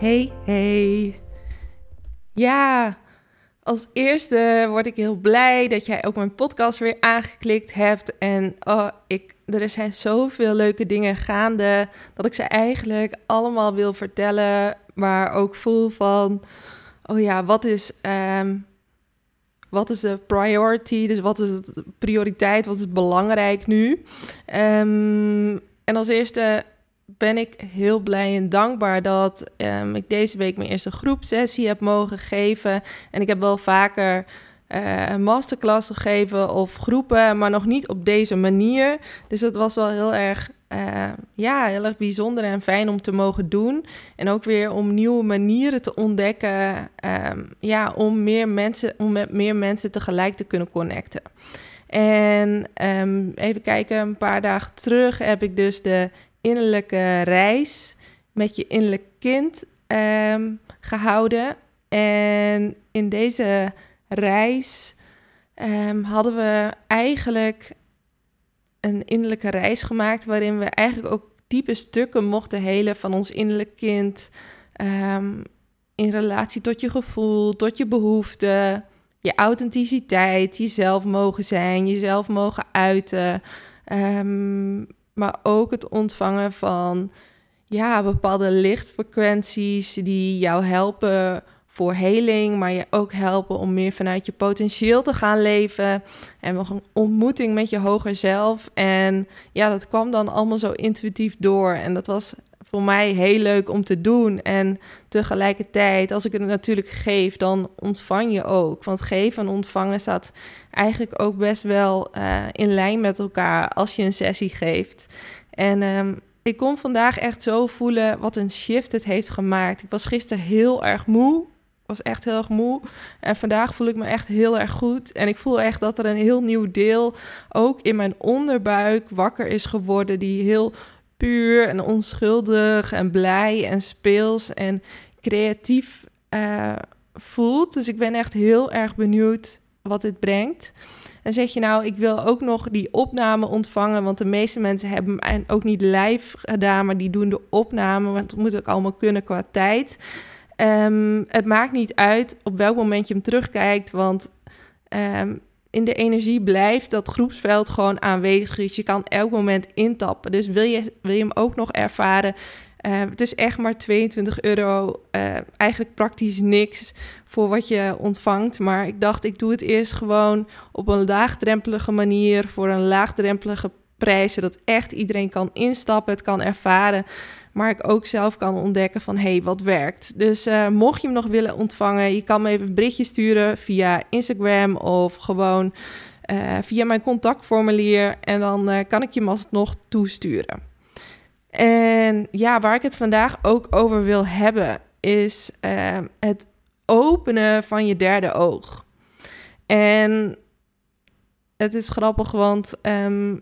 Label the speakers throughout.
Speaker 1: Hey, hey. Ja, als eerste word ik heel blij dat jij ook mijn podcast weer aangeklikt hebt. En oh, ik, er zijn zoveel leuke dingen gaande dat ik ze eigenlijk allemaal wil vertellen. Maar ook voel van, oh ja, wat is, ehm, wat is de priority? Dus wat is de prioriteit? Wat is belangrijk nu? Ehm, en als eerste ben ik heel blij en dankbaar dat um, ik deze week mijn eerste groepsessie heb mogen geven. En ik heb wel vaker uh, een masterclass gegeven of groepen, maar nog niet op deze manier. Dus dat was wel heel erg, uh, ja, heel erg bijzonder en fijn om te mogen doen. En ook weer om nieuwe manieren te ontdekken, um, ja, om, meer mensen, om met meer mensen tegelijk te kunnen connecten. En even kijken, een paar dagen terug heb ik dus de innerlijke reis met je innerlijk kind um, gehouden. En in deze reis um, hadden we eigenlijk een innerlijke reis gemaakt waarin we eigenlijk ook diepe stukken mochten helen van ons innerlijk kind. Um, in relatie tot je gevoel, tot je behoeften, je authenticiteit, jezelf mogen zijn, jezelf mogen uiten. Maar ook het ontvangen van ja, bepaalde lichtfrequenties die jou helpen voor heling, maar je ook helpen om meer vanuit je potentieel te gaan leven. En nog een ontmoeting met je hoger zelf. En ja, dat kwam dan allemaal zo intuïtief door. En dat was voor mij heel leuk om te doen. En tegelijkertijd, als ik het natuurlijk geef, dan ontvang je ook. Want geven en ontvangen staat eigenlijk ook best wel uh, in lijn met elkaar als je een sessie geeft. En um, ik kon vandaag echt zo voelen wat een shift het heeft gemaakt. Ik was gisteren heel erg moe. Was echt heel erg moe. En vandaag voel ik me echt heel erg goed. En ik voel echt dat er een heel nieuw deel ook in mijn onderbuik wakker is geworden. Die heel puur en onschuldig en blij en speels en creatief uh, voelt. Dus ik ben echt heel erg benieuwd wat dit brengt. En zeg je nou, ik wil ook nog die opname ontvangen, want de meeste mensen hebben en ook niet live gedaan, maar die doen de opname, want het moet ook allemaal kunnen qua tijd. Um, het maakt niet uit op welk moment je hem terugkijkt, want um, in de energie blijft dat groepsveld gewoon aanwezig. Dus je kan elk moment intappen. Dus wil je, wil je hem ook nog ervaren? Uh, het is echt maar 22 euro. Uh, eigenlijk praktisch niks voor wat je ontvangt. Maar ik dacht, ik doe het eerst gewoon op een laagdrempelige manier. Voor een laagdrempelige prijs. Zodat echt iedereen kan instappen, het kan ervaren. Maar ik ook zelf kan ontdekken van hey, wat werkt. Dus uh, mocht je hem nog willen ontvangen, je kan me even een berichtje sturen via Instagram of gewoon uh, via mijn contactformulier. En dan uh, kan ik je hem alsnog toesturen. En ja, waar ik het vandaag ook over wil hebben, is het openen van je derde oog. En het is grappig, want um,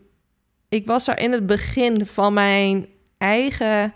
Speaker 1: ik was er in het begin van mijn eigen,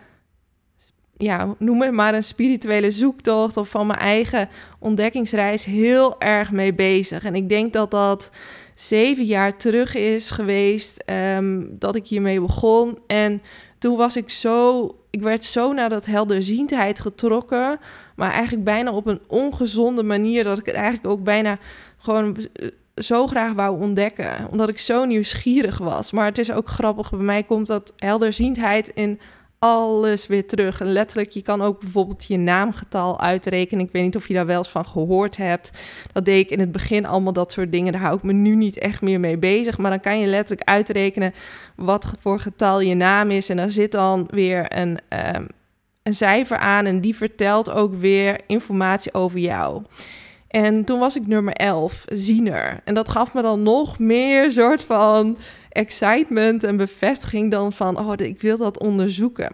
Speaker 1: ja, noem het maar een spirituele zoektocht of van mijn eigen ontdekkingsreis heel erg mee bezig. En ik denk dat dat zeven jaar terug is geweest um, dat ik hiermee begon. En toen was ik zo, ik werd zo naar dat helderziendheid getrokken, maar eigenlijk bijna op een ongezonde manier dat ik het eigenlijk ook bijna gewoon eh, zo graag wou ontdekken. Omdat ik zo nieuwsgierig was. Maar het is ook grappig. Bij mij komt dat helderziendheid in alles weer terug. En letterlijk, je kan ook bijvoorbeeld je naamgetal uitrekenen. Ik weet niet of je daar wel eens van gehoord hebt. Dat deed ik in het begin allemaal dat soort dingen. Daar hou ik me nu niet echt meer mee bezig. Maar dan kan je letterlijk uitrekenen wat voor getal je naam is. En daar zit dan weer een, um, een cijfer aan. En die vertelt ook weer informatie over jou. En toen was ik nummer 11, ziener. En dat gaf me dan nog meer soort van excitement en bevestiging dan van, oh, ik wil dat onderzoeken.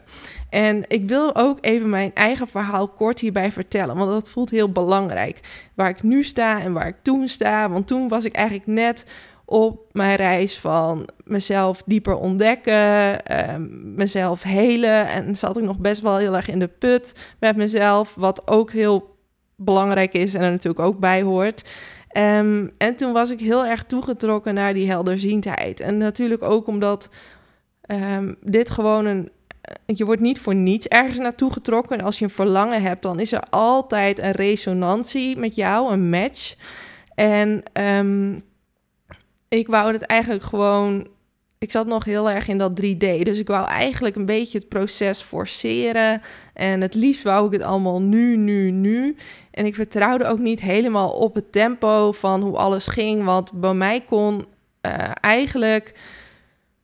Speaker 1: En ik wil ook even mijn eigen verhaal kort hierbij vertellen, want dat voelt heel belangrijk. Waar ik nu sta en waar ik toen sta, want toen was ik eigenlijk net op mijn reis van mezelf dieper ontdekken, ehm, mezelf helen. En zat ik nog best wel heel erg in de put met mezelf, wat ook heel belangrijk is en er natuurlijk ook bij hoort. Ehm, en toen was ik heel erg toegetrokken naar die helderziendheid. En natuurlijk ook omdat um, dit gewoon een. Je wordt niet voor niets ergens naartoe getrokken. En als je een verlangen hebt, dan is er altijd een resonantie met jou, een match. En um, ik wou het eigenlijk gewoon. Ik zat nog heel erg in dat 3D. Dus ik wou eigenlijk een beetje het proces forceren. En het liefst wou ik het allemaal nu, nu, nu. En ik vertrouwde ook niet helemaal op het tempo van hoe alles ging. Want bij mij kon uh, eigenlijk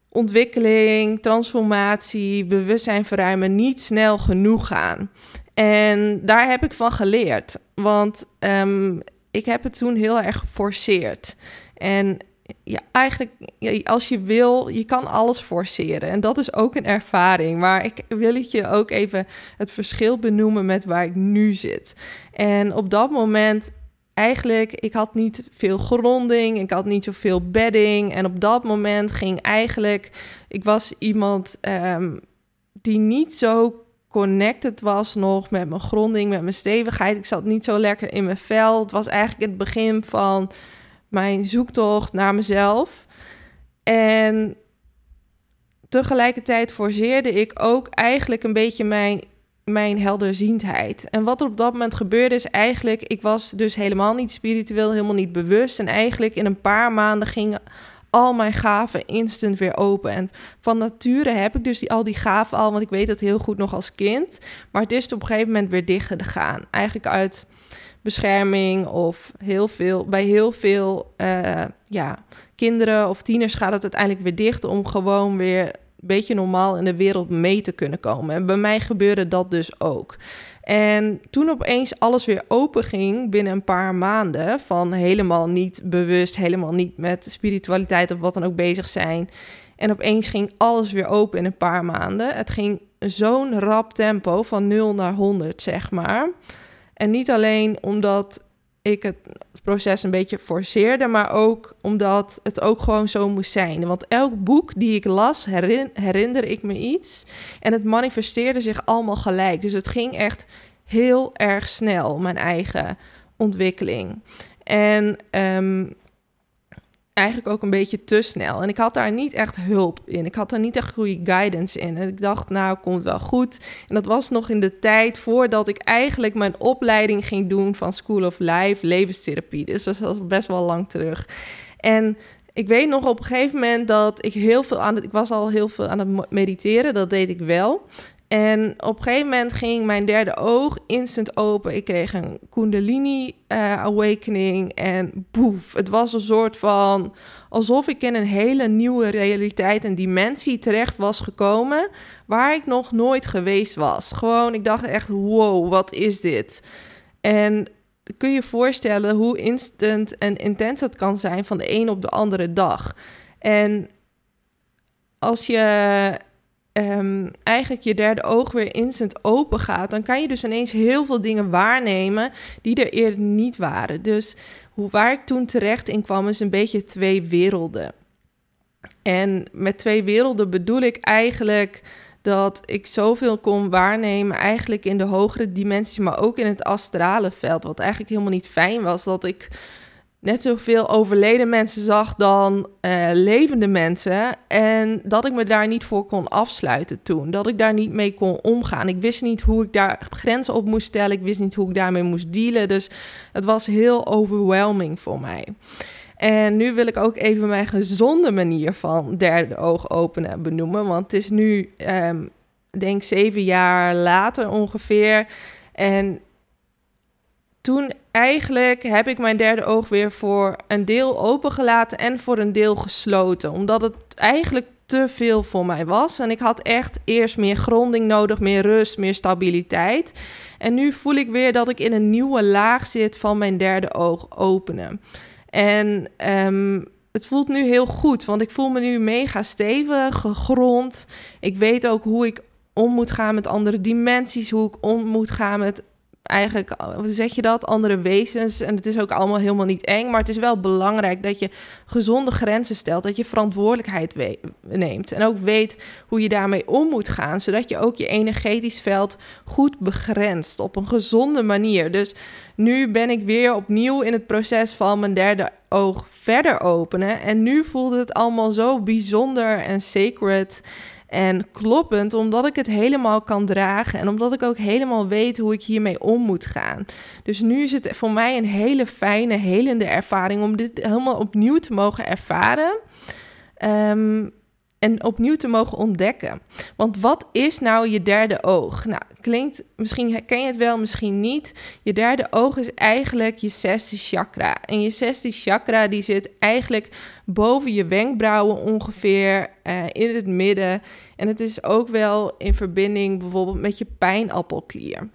Speaker 1: ontwikkeling, transformatie, bewustzijn verruimen niet snel genoeg gaan. En daar heb ik van geleerd. Want um, ik heb het toen heel erg geforceerd. En ja, eigenlijk, als je wil, je kan alles forceren. En dat is ook een ervaring. Maar ik wil je ook even het verschil benoemen met waar ik nu zit. En op dat moment, eigenlijk, ik had niet veel gronding, ik had niet zoveel bedding. En op dat moment ging eigenlijk, ik was iemand um, die niet zo connected was nog met mijn gronding, met mijn stevigheid. Ik zat niet zo lekker in mijn vel. Het was eigenlijk het begin van mijn zoektocht naar mezelf. En tegelijkertijd forceerde ik ook eigenlijk een beetje mijn, mijn helderziendheid. En wat er op dat moment gebeurde is eigenlijk, ik was dus helemaal niet spiritueel, helemaal niet bewust. En eigenlijk in een paar maanden gingen al mijn gaven instant weer open. En van nature heb ik dus die, al die gaven al, want ik weet dat heel goed nog als kind. Maar het is op een gegeven moment weer dicht gegaan. Eigenlijk uit bescherming of heel veel, bij heel veel uh, ja, kinderen of tieners gaat het uiteindelijk weer dicht om gewoon weer een beetje normaal in de wereld mee te kunnen komen. En bij mij gebeurde dat dus ook. En toen opeens alles weer open ging binnen een paar maanden, van helemaal niet bewust, helemaal niet met spiritualiteit of wat dan ook bezig zijn. En opeens ging alles weer open in een paar maanden. Het ging zo'n rap tempo van 0 naar 100, zeg maar. En niet alleen omdat ik het proces een beetje forceerde, maar ook omdat het ook gewoon zo moest zijn. Want elk boek die ik las, herin, herinner ik me iets. En het manifesteerde zich allemaal gelijk. Dus het ging echt heel erg snel, mijn eigen ontwikkeling. En um, eigenlijk ook een beetje te snel. En ik had daar niet echt hulp in. Ik had daar niet echt goede guidance in. En ik dacht, nou, komt wel goed. En dat was nog in de tijd voordat ik eigenlijk mijn opleiding ging doen van School of Life, levenstherapie. Dus dat was best wel lang terug. En ik weet nog op een gegeven moment dat ik heel veel aan het... Ik was al heel veel aan het mediteren, dat deed ik wel. En op een gegeven moment ging mijn derde oog instant open. Ik kreeg een Kundalini uh, awakening en boef. Het was een soort van alsof ik in een hele nieuwe realiteit en dimensie terecht was gekomen waar ik nog nooit geweest was. Gewoon, ik dacht echt, wow, wat is dit? En kun je voorstellen hoe instant en intens het kan zijn van de een op de andere dag. En als je um, eigenlijk je derde oog weer instant open gaat, dan kan je dus ineens heel veel dingen waarnemen die er eerder niet waren. Dus hoe, waar ik toen terecht in kwam, is een beetje twee werelden. En met twee werelden bedoel ik eigenlijk dat ik zoveel kon waarnemen, eigenlijk in de hogere dimensies, maar ook in het astrale veld. Wat eigenlijk helemaal niet fijn was, dat ik net zoveel overleden mensen zag dan uh, levende mensen. En dat ik me daar niet voor kon afsluiten toen. Dat ik daar niet mee kon omgaan. Ik wist niet hoe ik daar grenzen op moest stellen. Ik wist niet hoe ik daarmee moest dealen. Dus het was heel overwhelming voor mij. En nu wil ik ook even mijn gezonde manier van derde oog openen benoemen. Want het is nu, um, denk zeven jaar later ongeveer. En toen eigenlijk heb ik mijn derde oog weer voor een deel opengelaten en voor een deel gesloten. Omdat het eigenlijk te veel voor mij was. En ik had echt eerst meer gronding nodig, meer rust, meer stabiliteit. En nu voel ik weer dat ik in een nieuwe laag zit van mijn derde oog openen. En um, het voelt nu heel goed, want ik voel me nu mega stevig, gegrond. Ik weet ook hoe ik om moet gaan met andere dimensies, hoe ik om moet gaan met eigenlijk, hoe zeg je dat, andere wezens. En het is ook allemaal helemaal niet eng, maar het is wel belangrijk dat je gezonde grenzen stelt, dat je verantwoordelijkheid neemt en ook weet hoe je daarmee om moet gaan, zodat je ook je energetisch veld goed begrenst op een gezonde manier. Dus nu ben ik weer opnieuw in het proces van mijn derde oog verder openen en nu voelde het allemaal zo bijzonder en sacred en kloppend, omdat ik het helemaal kan dragen en omdat ik ook helemaal weet hoe ik hiermee om moet gaan. Dus nu is het voor mij een hele fijne, helende ervaring om dit helemaal opnieuw te mogen ervaren. Um, en opnieuw te mogen ontdekken. Want wat is nou je derde oog? Nou, klinkt, misschien ken je het wel, misschien niet. Je derde oog is eigenlijk je zesde chakra. En je zesde chakra die zit eigenlijk boven je wenkbrauwen ongeveer uh, in het midden. En het is ook wel in verbinding bijvoorbeeld met je pijnappelklier.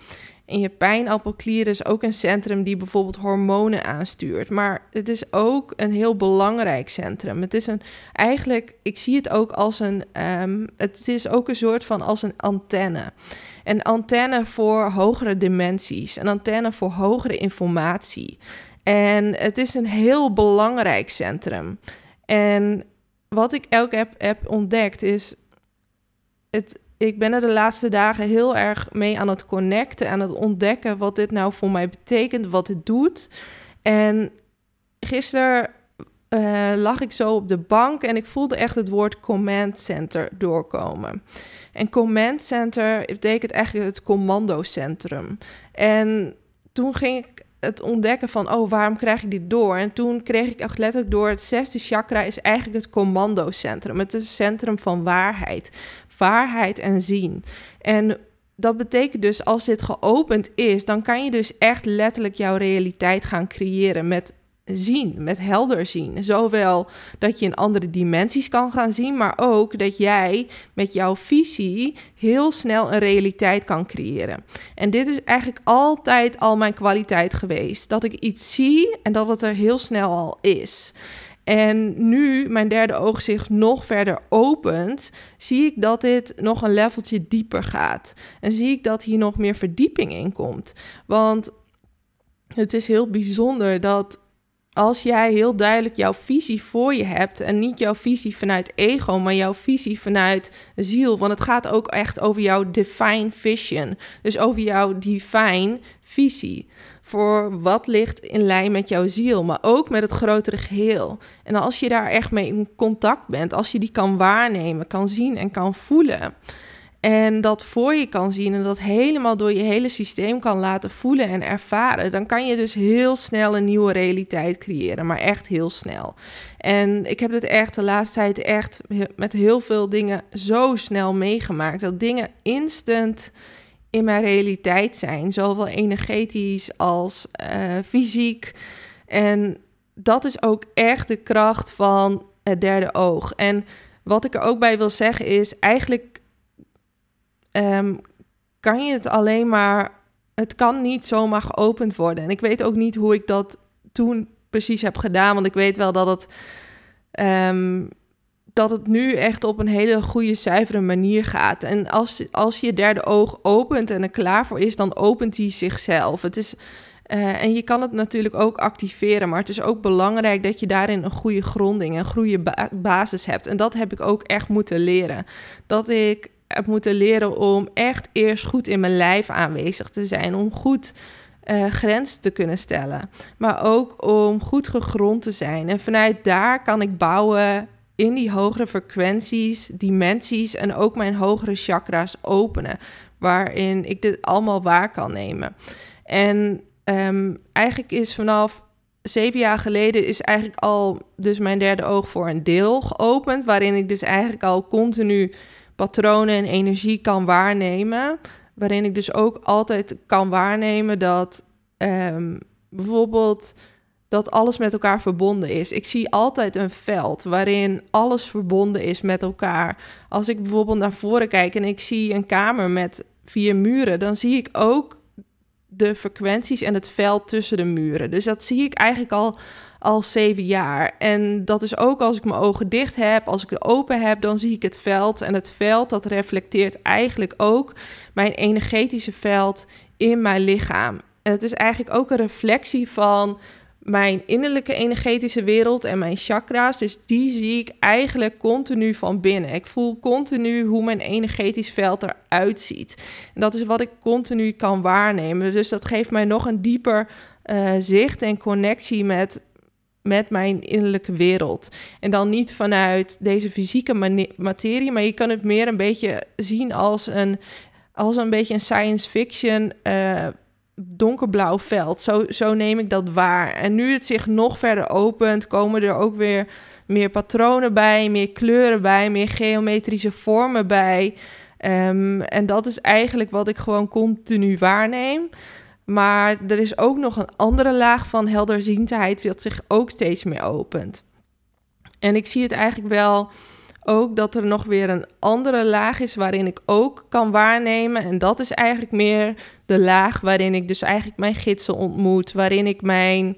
Speaker 1: En je pijnappelklier is ook een centrum die bijvoorbeeld hormonen aanstuurt. Maar het is ook een heel belangrijk centrum. Het is een, eigenlijk, ik zie het ook als een, um, het is ook een soort van als een antenne. Een antenne voor hogere dimensies, een antenne voor hogere informatie. En het is een heel belangrijk centrum. En wat ik ook heb, heb ontdekt is, het, ik ben er de laatste dagen heel erg mee aan het connecten, aan het ontdekken wat dit nou voor mij betekent, wat het doet. En gisteren uh, lag ik zo op de bank en ik voelde echt het woord command center doorkomen. En command center betekent eigenlijk het commandocentrum. En toen ging ik het ontdekken van, oh, waarom krijg ik dit door? En toen kreeg ik echt letterlijk door, het zesde chakra is eigenlijk het commandocentrum. Het is het centrum van waarheid, waarheid en zien. En dat betekent dus als dit geopend is, dan kan je dus echt letterlijk jouw realiteit gaan creëren met zien, met helder zien. Zowel dat je in andere dimensies kan gaan zien, maar ook dat jij met jouw visie heel snel een realiteit kan creëren. En dit is eigenlijk altijd al mijn kwaliteit geweest: dat ik iets zie en dat het er heel snel al is. En nu mijn derde oog zich nog verder opent, zie ik dat dit nog een leveltje dieper gaat. En zie ik dat hier nog meer verdieping in komt. Want het is heel bijzonder dat als jij heel duidelijk jouw visie voor je hebt en niet jouw visie vanuit ego, maar jouw visie vanuit ziel, want het gaat ook echt over jouw divine vision, dus over jouw divine visie voor wat ligt in lijn met jouw ziel, maar ook met het grotere geheel. En als je daar echt mee in contact bent, als je die kan waarnemen, kan zien en kan voelen, en dat voor je kan zien en dat helemaal door je hele systeem kan laten voelen en ervaren, dan kan je dus heel snel een nieuwe realiteit creëren, maar echt heel snel. En ik heb het echt de laatste tijd echt met heel veel dingen zo snel meegemaakt dat dingen instant in mijn realiteit zijn, zowel energetisch als uh, fysiek. En dat is ook echt de kracht van het derde oog. En wat ik er ook bij wil zeggen is, eigenlijk um, kan je het alleen maar. Het kan niet zomaar geopend worden. En ik weet ook niet hoe ik dat toen precies heb gedaan. Want ik weet wel dat het. Um, dat het nu echt op een hele goede, zuivere manier gaat. En als, als je derde oog opent en er klaar voor is, dan opent hij zichzelf. Het is, uh, en je kan het natuurlijk ook activeren, maar het is ook belangrijk dat je daarin een goede gronding, een goede ba basis hebt. En dat heb ik ook echt moeten leren. Dat ik heb moeten leren om echt eerst goed in mijn lijf aanwezig te zijn. Om goed uh, grenzen te kunnen stellen. Maar ook om goed gegrond te zijn. En vanuit daar kan ik bouwen in die hogere frequenties, dimensies en ook mijn hogere chakra's openen. Waarin ik dit allemaal waar kan nemen. En um, eigenlijk is vanaf zeven jaar geleden is eigenlijk al dus mijn derde oog voor een deel geopend. Waarin ik dus eigenlijk al continu patronen en energie kan waarnemen. Waarin ik dus ook altijd kan waarnemen dat um, bijvoorbeeld dat alles met elkaar verbonden is. Ik zie altijd een veld waarin alles verbonden is met elkaar. Als ik bijvoorbeeld naar voren kijk en ik zie een kamer met vier muren, dan zie ik ook de frequenties en het veld tussen de muren. Dus dat zie ik eigenlijk al al zeven jaar. En dat is ook als ik mijn ogen dicht heb, als ik het open heb, dan zie ik het veld. En het veld dat reflecteert eigenlijk ook mijn energetische veld in mijn lichaam. En het is eigenlijk ook een reflectie van mijn innerlijke energetische wereld en mijn chakra's. Dus die zie ik eigenlijk continu van binnen. Ik voel continu hoe mijn energetisch veld eruit ziet. En dat is wat ik continu kan waarnemen. Dus dat geeft mij nog een dieper uh, zicht en connectie met, met mijn innerlijke wereld. En dan niet vanuit deze fysieke materie, maar je kan het meer een beetje zien als een, als een beetje een science fiction. Uh, donkerblauw veld. Zo, zo neem ik dat waar. En nu het zich nog verder opent, komen er ook weer meer patronen bij, meer kleuren bij, meer geometrische vormen bij. Um, en dat is eigenlijk wat ik gewoon continu waarneem. Maar er is ook nog een andere laag van helderziendheid dat zich ook steeds meer opent. En ik zie het eigenlijk wel ook dat er nog weer een andere laag is waarin ik ook kan waarnemen. En dat is eigenlijk meer de laag waarin ik dus eigenlijk mijn gidsen ontmoet. Waarin ik mijn.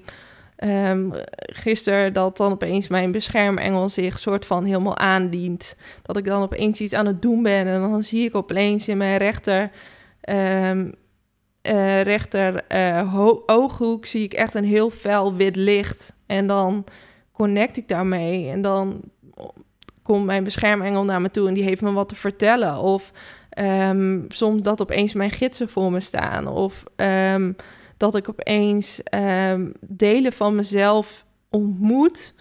Speaker 1: Um, gisteren dat dan opeens mijn beschermengel zich soort van helemaal aandient. Dat ik dan opeens iets aan het doen ben. En dan zie ik opeens in mijn rechter. Um, uh, rechter uh, ooghoek zie ik echt een heel fel wit licht. En dan connect ik daarmee. En dan komt mijn beschermengel naar me toe en die heeft me wat te vertellen. Of um, soms dat opeens mijn gidsen voor me staan. Of um, dat ik opeens um, delen van mezelf ontmoet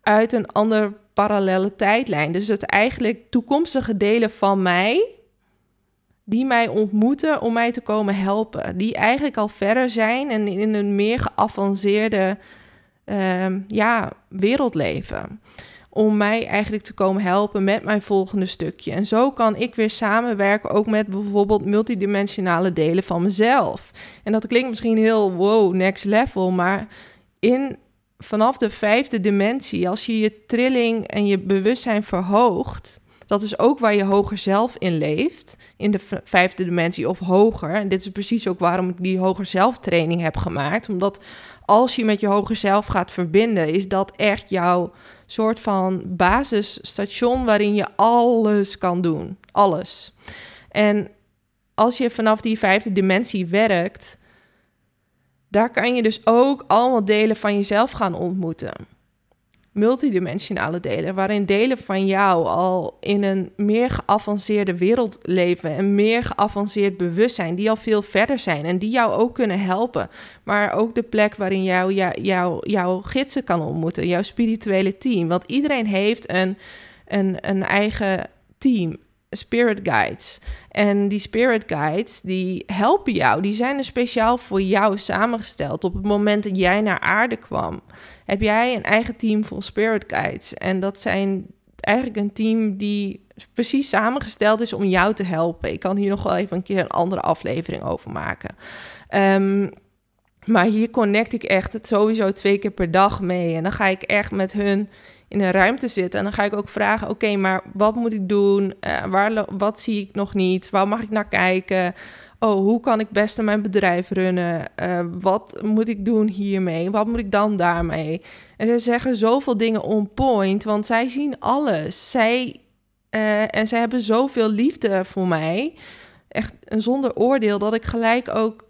Speaker 1: uit een andere parallele tijdlijn. Dus dat eigenlijk toekomstige delen van mij die mij ontmoeten om mij te komen helpen. Die eigenlijk al verder zijn en in een meer geavanceerde ja, wereld leven om mij eigenlijk te komen helpen met mijn volgende stukje. En zo kan ik weer samenwerken ook met bijvoorbeeld multidimensionale delen van mezelf. En dat klinkt misschien heel wow, next level, maar in vanaf de vijfde dimensie, als je je trilling en je bewustzijn verhoogt, dat is ook waar je hoger zelf in leeft, in de vijfde dimensie of hoger. En dit is precies ook waarom ik die hoger zelf training heb gemaakt, omdat als je met je hoger zelf gaat verbinden, is dat echt jouw soort van basisstation waarin je alles kan doen. Alles. En als je vanaf die vijfde dimensie werkt, daar kan je dus ook allemaal delen van jezelf gaan ontmoeten multidimensionale delen, waarin delen van jou al in een meer geavanceerde wereld leven en meer geavanceerd bewustzijn, die al veel verder zijn en die jou ook kunnen helpen. Maar ook de plek waarin jou, jou, jou jouw gidsen kan ontmoeten, jouw spirituele team. Want iedereen heeft een, een, een eigen team spirit guides. En die spirit guides, die helpen jou. Die zijn er speciaal voor jou samengesteld. Op het moment dat jij naar aarde kwam, heb jij een eigen team vol spirit guides. En dat zijn eigenlijk een team die precies samengesteld is om jou te helpen. Ik kan hier nog wel even een keer een andere aflevering over maken. Um, maar hier connect ik echt het sowieso twee keer per dag mee. En dan ga ik echt met hun in een ruimte zitten. En dan ga ik ook vragen: oké, maar wat moet ik doen? Uh, waar, wat zie ik nog niet? Waar mag ik naar kijken? Oh, hoe kan ik best mijn bedrijf runnen? Uh, wat moet ik doen hiermee? Wat moet ik dan daarmee? En zij zeggen zoveel dingen on point, want zij zien alles. Zij, uh, en zij hebben zoveel liefde voor mij. Echt een zonder oordeel dat ik gelijk ook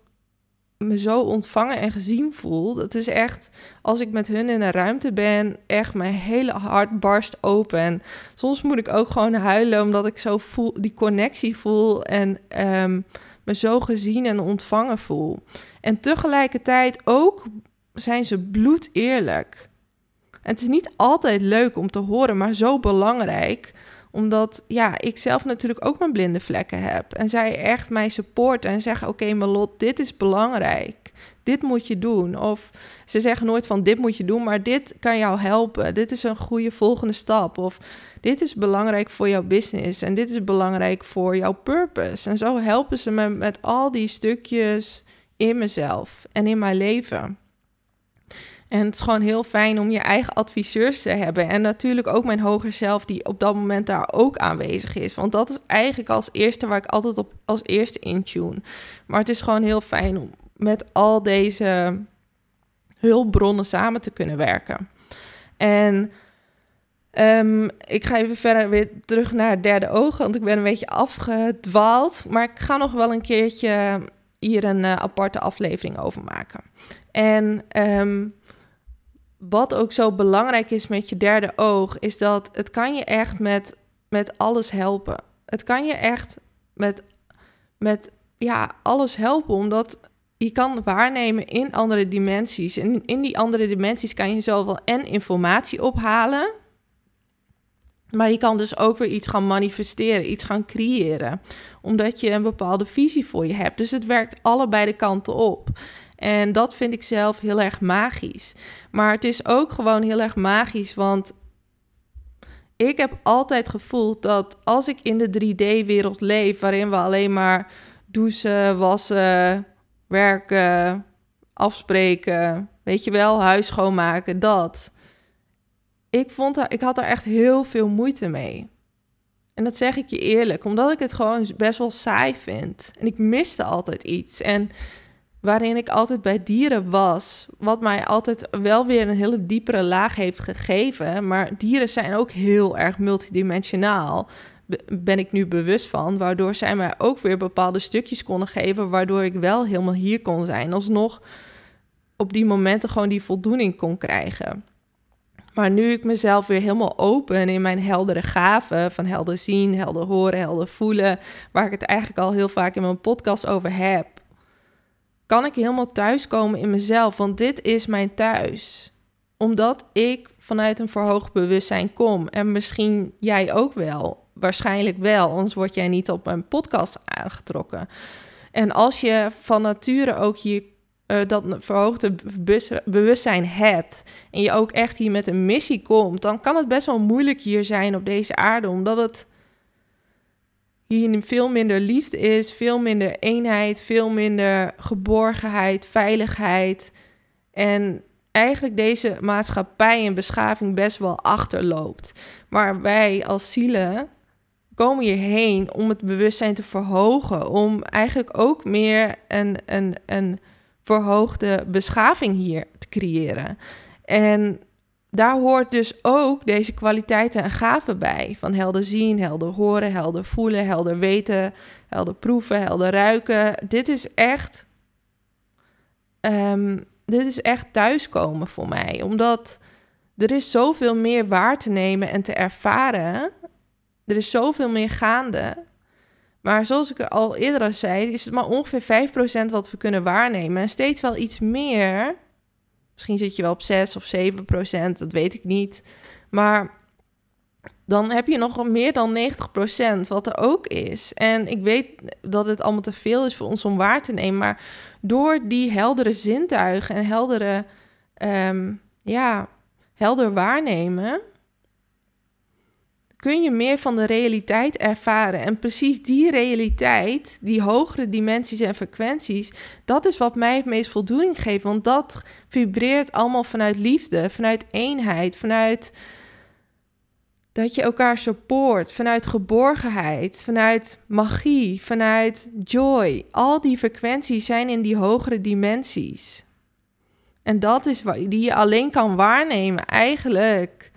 Speaker 1: me zo ontvangen en gezien voel. Dat is echt, als ik met hun in een ruimte ben, echt mijn hele hart barst open. Soms moet ik ook gewoon huilen, omdat ik zo voel, die connectie voel en ehm, me zo gezien en ontvangen voel. En tegelijkertijd ook zijn ze bloed eerlijk. Het is niet altijd leuk om te horen, maar zo belangrijk omdat ja, ik zelf natuurlijk ook mijn blinde vlekken heb. En zij echt mij supporten en zeggen: Oké, okay, Malot, dit is belangrijk. Dit moet je doen. Of ze zeggen nooit van dit moet je doen, maar dit kan jou helpen. Dit is een goede volgende stap. Of dit is belangrijk voor jouw business. En dit is belangrijk voor jouw purpose. En zo helpen ze me met al die stukjes in mezelf en in mijn leven. En het is gewoon heel fijn om je eigen adviseurs te hebben. En natuurlijk ook mijn hoger zelf, die op dat moment daar ook aanwezig is. Want dat is eigenlijk als eerste waar ik altijd op als eerste in tune. Maar het is gewoon heel fijn om met al deze hulpbronnen samen te kunnen werken. En ehm, ik ga even verder weer terug naar het derde oog, want ik ben een beetje afgedwaald. Maar ik ga nog wel een keertje hier een uh, aparte aflevering over maken. En ehm, wat ook zo belangrijk is met je derde oog, is dat het kan je echt met, met alles helpen. Het kan je echt met, met ja, alles helpen, omdat je kan waarnemen in andere dimensies. En in die andere dimensies kan je zowel en informatie ophalen, maar je kan dus ook weer iets gaan manifesteren, iets gaan creëren, omdat je een bepaalde visie voor je hebt. Dus het werkt allebei de kanten op. En dat vind ik zelf heel erg magisch. Maar het is ook gewoon heel erg magisch, want ik heb altijd gevoeld dat als ik in de 3D-wereld leef, waarin we alleen maar douchen, wassen, werken, afspreken, weet je wel, huis schoonmaken, dat. Ik, vond ik had daar echt heel veel moeite mee. En dat zeg ik je eerlijk, omdat ik het gewoon best wel saai vind. En ik miste altijd iets. En waarin ik altijd bij dieren was, wat mij altijd wel weer een hele diepere laag heeft gegeven. Maar dieren zijn ook heel erg multidimensionaal. Ben ik nu bewust van, waardoor zij mij ook weer bepaalde stukjes konden geven, waardoor ik wel helemaal hier kon zijn, alsnog op die momenten gewoon die voldoening kon krijgen. Maar nu ik mezelf weer helemaal open in mijn heldere gaven, van helder zien, helder horen, helder voelen, waar ik het eigenlijk al heel vaak in mijn podcast over heb, kan ik helemaal thuiskomen in mezelf. Want dit is mijn thuis. Omdat ik vanuit een verhoogd bewustzijn kom. En misschien jij ook wel. Waarschijnlijk wel, anders word jij niet op mijn podcast aangetrokken. En als je van nature ook hier uh, dat verhoogde bewustzijn hebt en je ook echt hier met een missie komt, dan kan het best wel moeilijk hier zijn op deze aarde, omdat het hier veel minder liefde is, veel minder eenheid, veel minder geborgenheid, veiligheid. En eigenlijk deze maatschappij en beschaving best wel achterloopt. Maar wij als zielen komen hierheen om het bewustzijn te verhogen, om eigenlijk ook meer een, een, een verhoogde beschaving hier te creëren. En daar hoort dus ook deze kwaliteiten en gaven bij. Van helder zien, helder horen, helder voelen, helder weten, helder proeven, helder ruiken. Dit is echt, um, dit is echt thuiskomen voor mij. Omdat er is zoveel meer waar te nemen en te ervaren. Er is zoveel meer gaande. Maar zoals ik al eerder zei, is het maar ongeveer 5% wat we kunnen waarnemen. En steeds wel iets meer Misschien zit je wel op 6 of 7 procent, dat weet ik niet. Maar dan heb je nog meer dan 90 procent, wat er ook is. En ik weet dat het allemaal te veel is voor ons om waar te nemen. Maar door die heldere zintuigen en heldere, um, ja, helder waarnemen kun je meer van de realiteit ervaren. En precies die realiteit, die hogere dimensies en frequenties, dat is wat mij het meest voldoening geeft. Want dat vibreert allemaal vanuit liefde, vanuit eenheid, vanuit dat je elkaar support, vanuit geborgenheid, vanuit magie, vanuit joy. Al die frequenties zijn in die hogere dimensies. En dat is die je alleen kan waarnemen eigenlijk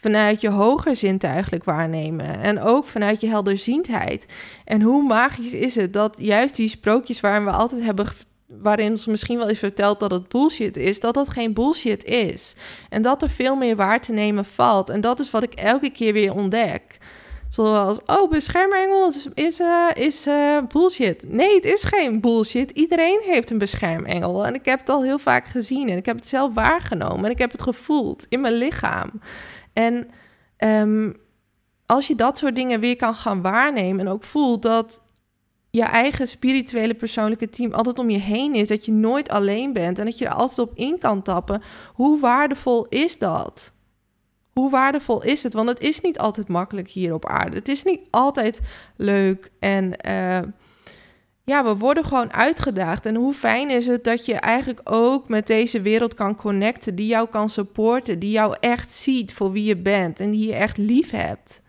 Speaker 1: vanuit je hoger zintuigelijk waarnemen. En ook vanuit je helderziendheid. En hoe magisch is het dat juist die sprookjes waarin we altijd hebben waarin ons misschien wel is verteld dat het bullshit is, dat dat geen bullshit is. En dat er veel meer waar te nemen valt. En dat is wat ik elke keer weer ontdek. Zoals, oh, beschermengel is, is, is uh, bullshit. Nee, het is geen bullshit. Iedereen heeft een beschermengel. En ik heb het al heel vaak gezien. En ik heb het zelf waargenomen. En ik heb het gevoeld in mijn lichaam. En ehm, als je dat soort dingen weer kan gaan waarnemen en ook voelt dat je eigen spirituele persoonlijke team altijd om je heen is, dat je nooit alleen bent en dat je er altijd op in kan tappen, hoe waardevol is dat? Hoe waardevol is het? Want het is niet altijd makkelijk hier op aarde. Het is niet altijd leuk en uh, ja, we worden gewoon uitgedaagd. En hoe fijn is het dat je eigenlijk ook met deze wereld kan connecten, die jou kan supporten, die jou echt ziet voor wie je bent en die je echt lief hebt.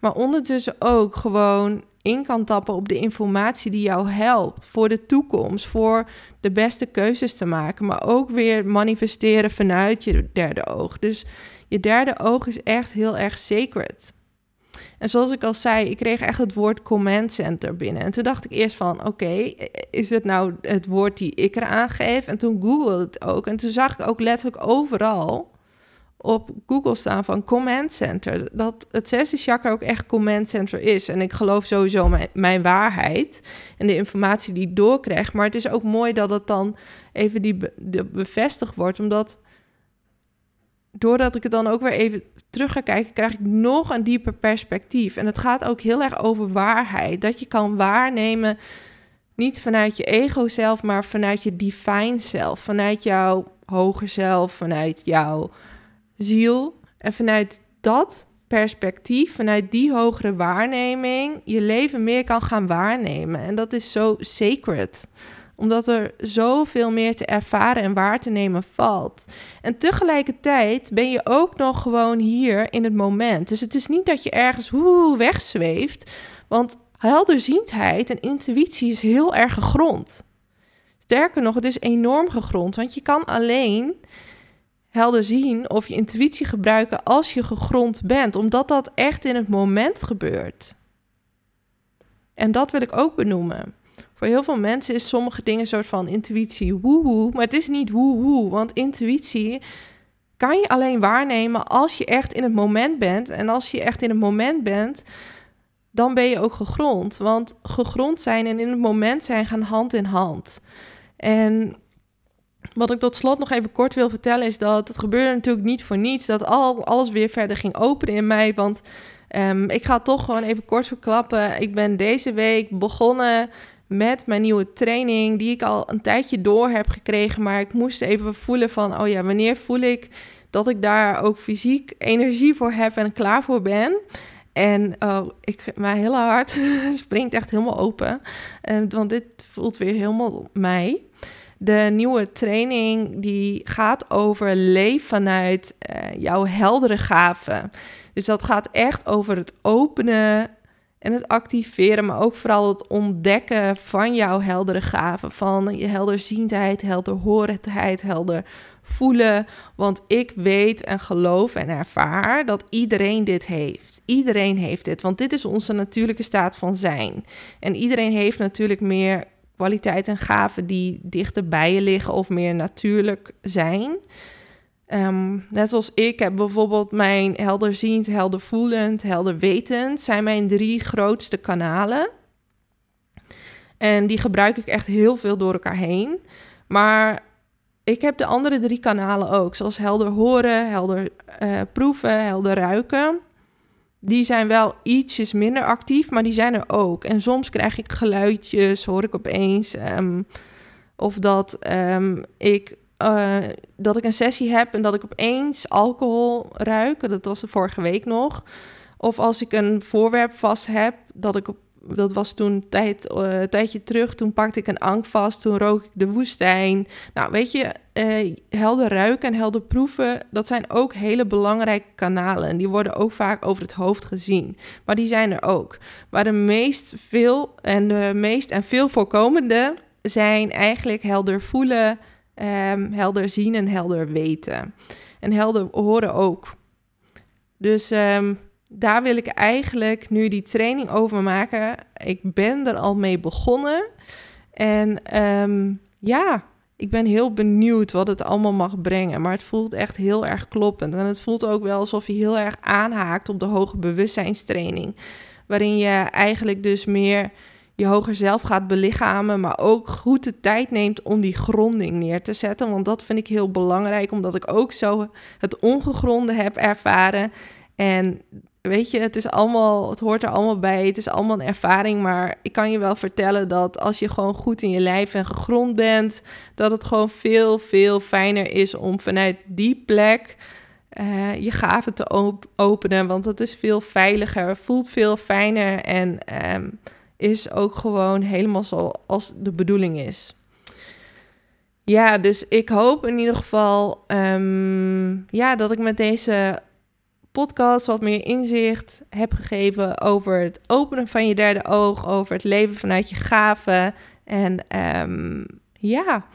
Speaker 1: Maar ondertussen ook gewoon in kan tappen op de informatie die jou helpt voor de toekomst, voor de beste keuzes te maken, maar ook weer manifesteren vanuit je derde oog. Dus je derde oog is echt heel erg sacred. En zoals ik al zei, ik kreeg echt het woord command center binnen. En toen dacht ik eerst van, oké, is het nou het woord die ik eraan geef? En toen googelde het ook. En toen zag ik ook letterlijk overal op Google staan van command center. Dat het zesde chakra ook echt command center is. En ik geloof sowieso mijn, mijn waarheid en de informatie die ik doorkrijg. Maar het is ook mooi dat het dan even die bevestigd wordt, omdat doordat ik het dan ook weer even terug ga kijken, krijg ik nog een dieper perspectief. En het gaat ook heel erg over waarheid. Dat je kan waarnemen, niet vanuit je ego zelf, maar vanuit je divine zelf. Vanuit jouw hoger zelf, vanuit jouw ziel. En vanuit dat perspectief, vanuit die hogere waarneming, je leven meer kan gaan waarnemen. En dat is zo sacred omdat er zoveel meer te ervaren en waar te nemen valt. En tegelijkertijd ben je ook nog gewoon hier in het moment. Dus het is niet dat je ergens woe, wegzweeft. Want helderziendheid en intuïtie is heel erg gegrond. Sterker nog, het is enorm gegrond. Want je kan alleen helder zien of je intuïtie gebruiken als je gegrond bent. Omdat dat echt in het moment gebeurt. En dat wil ik ook benoemen. Voor heel veel mensen is sommige dingen een soort van intuïtie woehoe, maar het is niet woehoe, want intuïtie kan je alleen waarnemen als je echt in het moment bent. En als je echt in het moment bent, dan ben je ook gegrond. Want gegrond zijn en in het moment zijn gaan hand in hand. En wat ik tot slot nog even kort wil vertellen is dat het gebeurde natuurlijk niet voor niets. Dat al, alles weer verder ging openen in mij. Want um, ik ga toch gewoon even kort verklappen. Ik ben deze week begonnen met mijn nieuwe training, die ik al een tijdje door heb gekregen. Maar ik moest even voelen van, oh ja, wanneer voel ik dat ik daar ook fysiek energie voor heb en klaar voor ben. En oh, ik, mijn hele hart springt echt helemaal open. En, want dit voelt weer helemaal mij. De nieuwe training die gaat over leef vanuit uh, jouw heldere gaven. Dus dat gaat echt over het openen en het activeren, maar ook vooral het ontdekken van jouw heldere gaven. Van je helderziendheid, helderhorendheid, helder voelen. Want ik weet en geloof en ervaar dat iedereen dit heeft. Iedereen heeft dit, want dit is onze natuurlijke staat van zijn. En iedereen heeft natuurlijk meer kwaliteit en gaven die dichter bij je liggen of meer natuurlijk zijn. Um, net zoals ik heb bijvoorbeeld mijn helderziend, heldervoelend, helderwetend zijn mijn drie grootste kanalen. En die gebruik ik echt heel veel door elkaar heen. Maar ik heb de andere drie kanalen ook, zoals helder horen, helder uh, proeven, helder ruiken. Die zijn wel ietsjes minder actief, maar die zijn er ook. En soms krijg ik geluidjes, hoor ik opeens. Um, of dat um, ik uh, dat ik een sessie heb en dat ik opeens alcohol ruik. Dat was de vorige week nog. Of als ik een voorwerp vast heb, dat ik dat was toen tijd, uh, een tijdje terug. Toen pakte ik een ank vast. Toen rook ik de woestijn. Nou, weet je, uh, helder ruiken en helder proeven, dat zijn ook hele belangrijke kanalen. En die worden ook vaak over het hoofd gezien. Maar die zijn er ook. Maar de meest veel en de meest en veel voorkomende zijn eigenlijk helder voelen, um, helder zien en helder weten. En helder horen ook. Dus um, daar wil ik eigenlijk nu die training over maken. Ik ben er al mee begonnen. En um, ja, ik ben heel benieuwd wat het allemaal mag brengen. Maar het voelt echt heel erg kloppend. En het voelt ook wel alsof je heel erg aanhaakt op de hoge bewustzijnstraining. Waarin je eigenlijk dus meer je hoger zelf gaat belichamen, maar ook goed de tijd neemt om die gronding neer te zetten. Want dat vind ik heel belangrijk, omdat ik ook zo het ongegronde heb ervaren. En weet je, het is allemaal, het hoort er allemaal bij. Het is allemaal een ervaring, maar ik kan je wel vertellen dat als je gewoon goed in je lijf en gegrond bent, dat het gewoon veel, veel fijner is om vanuit die plek uh, je gaven te op openen. Want het is veel veiliger, voelt veel fijner en um, is ook gewoon helemaal zoals de bedoeling is. Ja, dus ik hoop in ieder geval um, ja, dat ik met deze podcast wat meer inzicht heb gegeven over het openen van je derde oog, over het leven vanuit je gaven. En ehm, ja,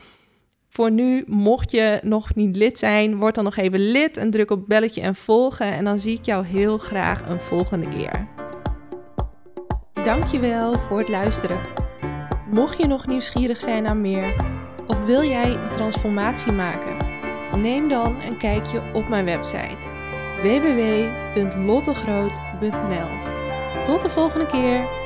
Speaker 1: voor nu, mocht je nog niet lid zijn, word dan nog even lid en druk op belletje en volgen. En dan zie ik jou heel graag een volgende keer. Dankjewel voor het luisteren. Mocht je nog nieuwsgierig zijn naar meer, of wil jij een transformatie maken? Neem dan een kijkje op mijn website www.lottegroot.nl. Tot de volgende keer.